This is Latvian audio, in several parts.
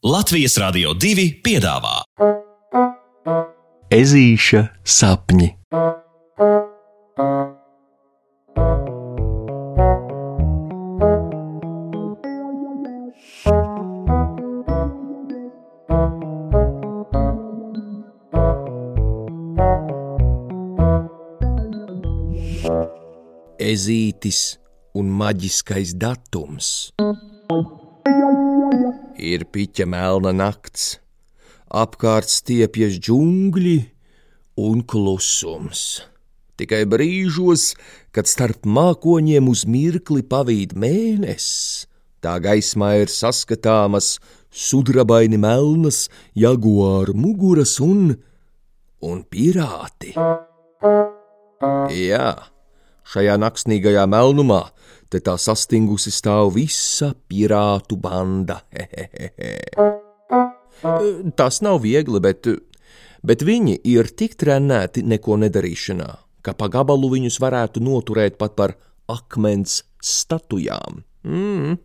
Latvijas Rādio 2 piedāvā Ezīša sapņi. Ezītis un maģiskais datums. Ir piķa melna nakts, apkārt stiepjas džungļi un klusums. Tikai brīžos, kad starp mākoņiem uz mirkli pavīd mēnesis, tā gaismā ir saskatāmas sudrabaini melnas jaguāru muguras un, un pirāti. Jā, šajā naksnīgajā melnumā te tā sastingusi stāv visa pirātu banda. Tas nav viegli, bet, bet viņi ir tik trenēti neko nedarīšanā, ka pa gabalu viņus varētu noturēt pat par akmens statujām. Mm.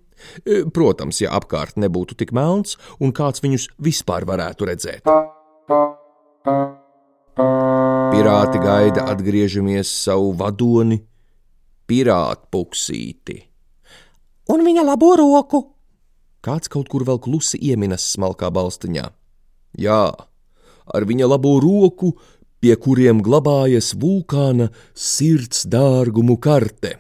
Protams, ja apkārt nebūtu tik melns un kāds viņus vispār varētu redzēt. Pirāti gaida atgriežamies savu vadoni, pirātu puksīti. Un viņa labo roku. Kāds kaut kur vēl klusi ieminas smalkā balstiņā. Jā, ar viņa labo roku, pie kuriem glabājas vulkāna sirds dārgumu karte.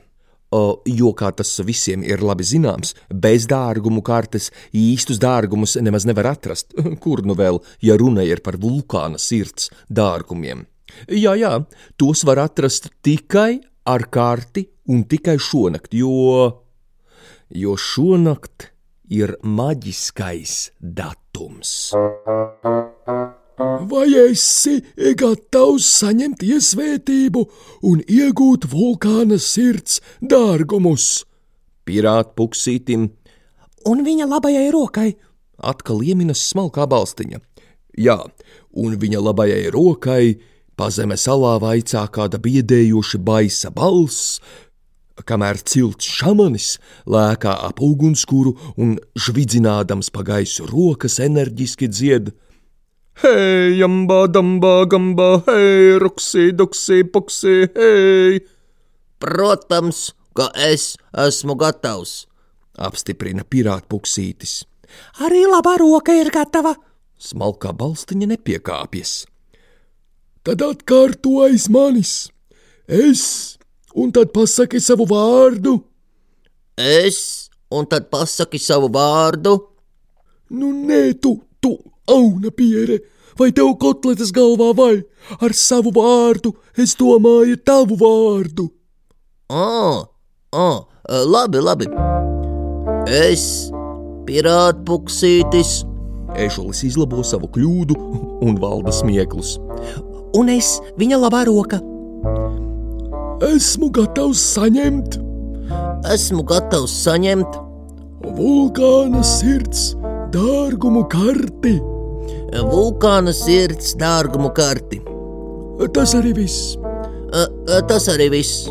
O, jo, kā tas visiem ir labi zināms, bez dārgumu kartes īstus dārgumus nemaz nevar atrast. Kur nu vēl, ja runa ir par vulkāna sirds dārgumiem? Jā, jā, tos var atrast tikai ar karti un tikai šonakt, jo, jo šonakt ir maģiskais datums. Vai esi gatavs saņemt iesvētību un iegūt vulkāna sirds dārgumus? Pirāta puksītim Un viņa labajai rokai. atkal ieminas smalkā balstiņa. Jā, un viņa labajai rokai pazeme salā vaicā kāda biedējoša baisa balss, kamēr cilts šamanis lēkā ap ugunskura un žvidzinādams pa gaisu rokas enerģiski dzied. Hei, jambā, dambā, gambā, hei, ruksī, duksī, puksī, hei! Protams, ka es esmu gatavs. apstiprina pirāta puksītis. Arī labā roka ir gatava. Smalkā balstiņa nepiekāpjas. Tad atkārto aiz manis. Es, un tad pasaki savu vārdu. Es, un tad pasaki savu vārdu. Nu, nē, tu, tu, auna piere, vai tev kotletes galvā vai ar savu vārdu, es domāju tavu vārdu. Ā, ā, labi, labi. Es, pirāta puksītis, Ežulis izlabo savu kļūdu un valda smieklus. Un es viņa labā roka. Esmu gatavs saņemt esmu gatavs saņemt vulkāna sirds dārgumu karti. vulkāna sirds dārgumu karti. Tas arī viss. Ā, ā, Tas arī viss.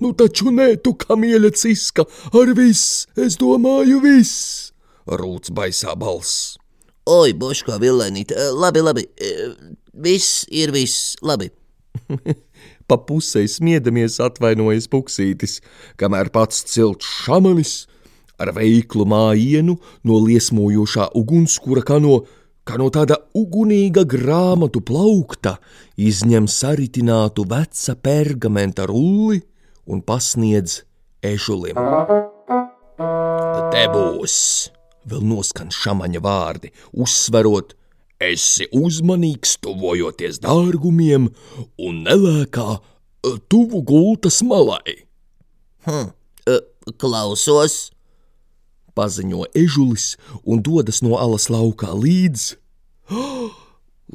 Nu, taču nē, tu kamieļa ciska, ar viss, es domāju, viss. Rūts baisā balss. Oi, boškā vilēnīt, labi, labi, ē, viss ir viss, labi. Pa pusē smiedamies atvainojas puksītis, kamēr pats cilts šamanis ar veiklu mājienu no liesmojošā ugunskura, kā no, kā no tāda ugunīga grāmatu plaukta, izņem saritinātu veca pergamenta rulli un pasniedz ežulim. Te būs! Vēl noskan šamaņa vārdi, uzsverot, esi uzmanīgs, tuvojoties dārgumiem un nelēkā eh, tuvu gultas malai. Hm, ā, klausos, Paziņo ežulis un dodas no alas laukā līdz.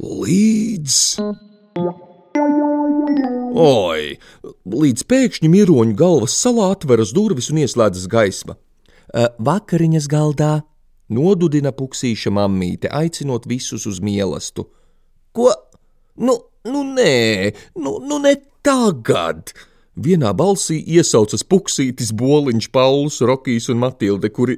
Līdz! Oi! Līdz pēkšņi miroņu galvas salā atveras durvis un ieslēdzas gaisma. "Ā, Vakariņas galdā nodudina puksīša mammīte, aicinot visus uz mīlestību. ko? Nu, nu nē, nu, nu ne tagad! Vienā balsī iesaucas Puksītis, Boliņš, Pauls, Rokijs un Matilde, kuri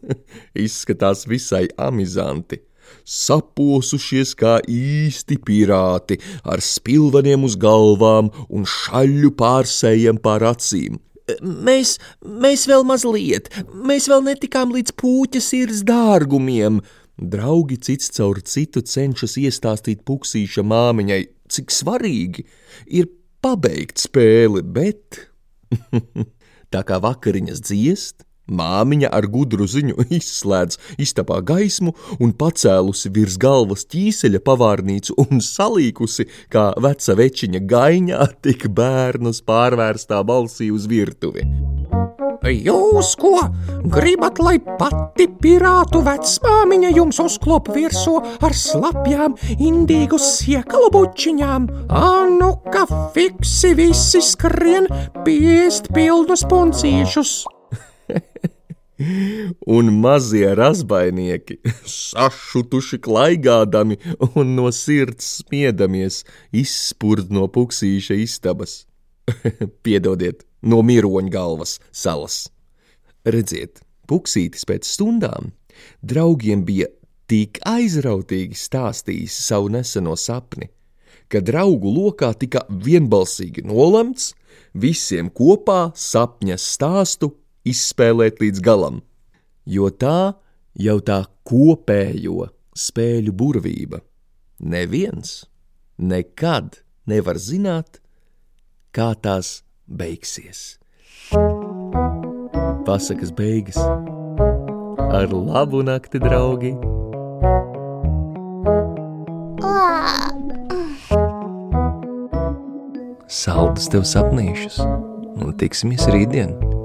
izskatās visai amizanti. Saposušies kā īsti pirāti, ar spilveniem uz galvām un šaļu pārsējiem pār acīm. Mēs, mēs vēl mazliet, mēs vēl netikām līdz pūķa sirds dārgumiem. Draugi cits caur citu cenšas iestāstīt Puksīša māmiņai, cik svarīgi ir pabeigt spēli, bet tā kā vakariņas dziest, māmiņa ar gudru ziņu izslēdz istabā gaismu un pacēlusi virs galvas ķīseļa pavārnīcu un salīkusi, kā veca večiņa gaiņā, tik bērnus pārvērstā balsī uz virtuvi. Jūs ko? Gribat, lai pati pirātu vecmāmiņa jums uzklop virsū ar slapjām, indīgu siekalu bučiņām? Anu, ka fiksi visi skrien piest pildus puncīšus! un mazie razbainieki, sašutuši klaigādami un no sirds smiedamies, izspurd no puksīša istabas. Piedodiet, no miroņa galvas salas. Redziet, puksītis pēc stundām draugiem bija tik aizrautīgi stāstījis savu neseno sapni, ka draugu lokā tika vienbalsīgi nolemts visiem kopā sapņa stāstu izspēlēt līdz galam, jo tā jau tā kopējo spēļu burvība. Neviens nekad nevar zināt, kā tās beigsies. Pasakas beigas ar labu nakti, draugi! Saldus tev sapnīšus un tiksimies rītdien!